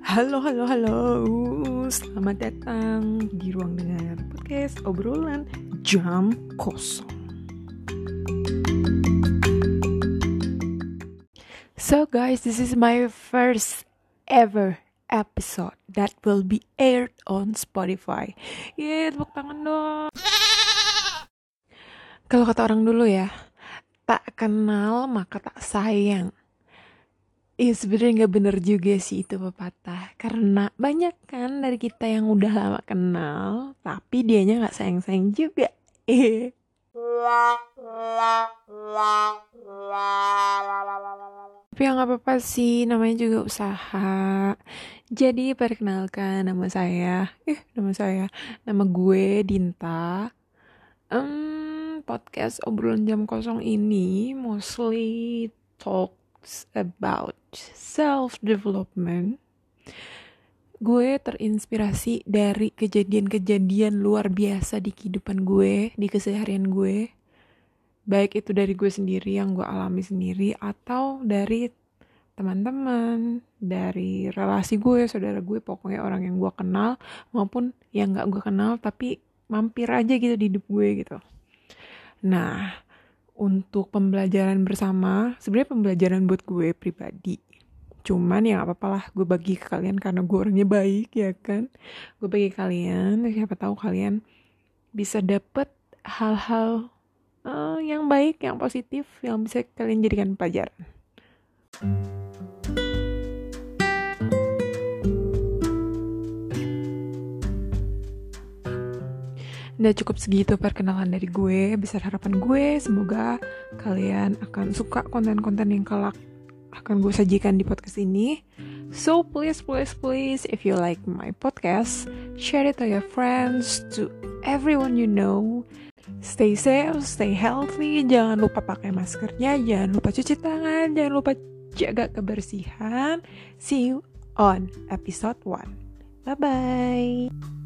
Halo, halo, halo. Selamat datang di ruang dengar podcast obrolan jam kosong. So guys, this is my first ever episode that will be aired on Spotify. Yeay, tepuk tangan dong. Kalau kata orang dulu ya, tak kenal maka tak sayang. Iya sebenarnya nggak bener juga sih itu pepatah karena banyak kan dari kita yang udah lama kenal tapi dianya nggak sayang-sayang juga. Eh. Tapi yang nggak apa-apa sih namanya juga usaha. Jadi perkenalkan nama saya, eh nama saya, nama gue Dinta. Um, podcast obrolan jam kosong ini mostly talk about self-development, gue terinspirasi dari kejadian-kejadian luar biasa di kehidupan gue, di keseharian gue. Baik itu dari gue sendiri yang gue alami sendiri atau dari teman-teman, dari relasi gue, saudara gue, pokoknya orang yang gue kenal maupun yang gak gue kenal tapi mampir aja gitu di hidup gue gitu. Nah, untuk pembelajaran bersama sebenarnya pembelajaran buat gue pribadi. Cuman ya apa-apa lah gue bagi ke kalian karena gue orangnya baik ya kan? Gue bagi kalian siapa tahu kalian bisa dapet hal-hal uh, yang baik yang positif yang bisa kalian jadikan pelajaran Udah cukup segitu perkenalan dari gue, besar harapan gue. Semoga kalian akan suka konten-konten yang kelak akan gue sajikan di podcast ini. So please, please, please, if you like my podcast, share it to your friends, to everyone you know. Stay safe, stay healthy, jangan lupa pakai maskernya, jangan lupa cuci tangan, jangan lupa jaga kebersihan. See you on episode 1. Bye-bye.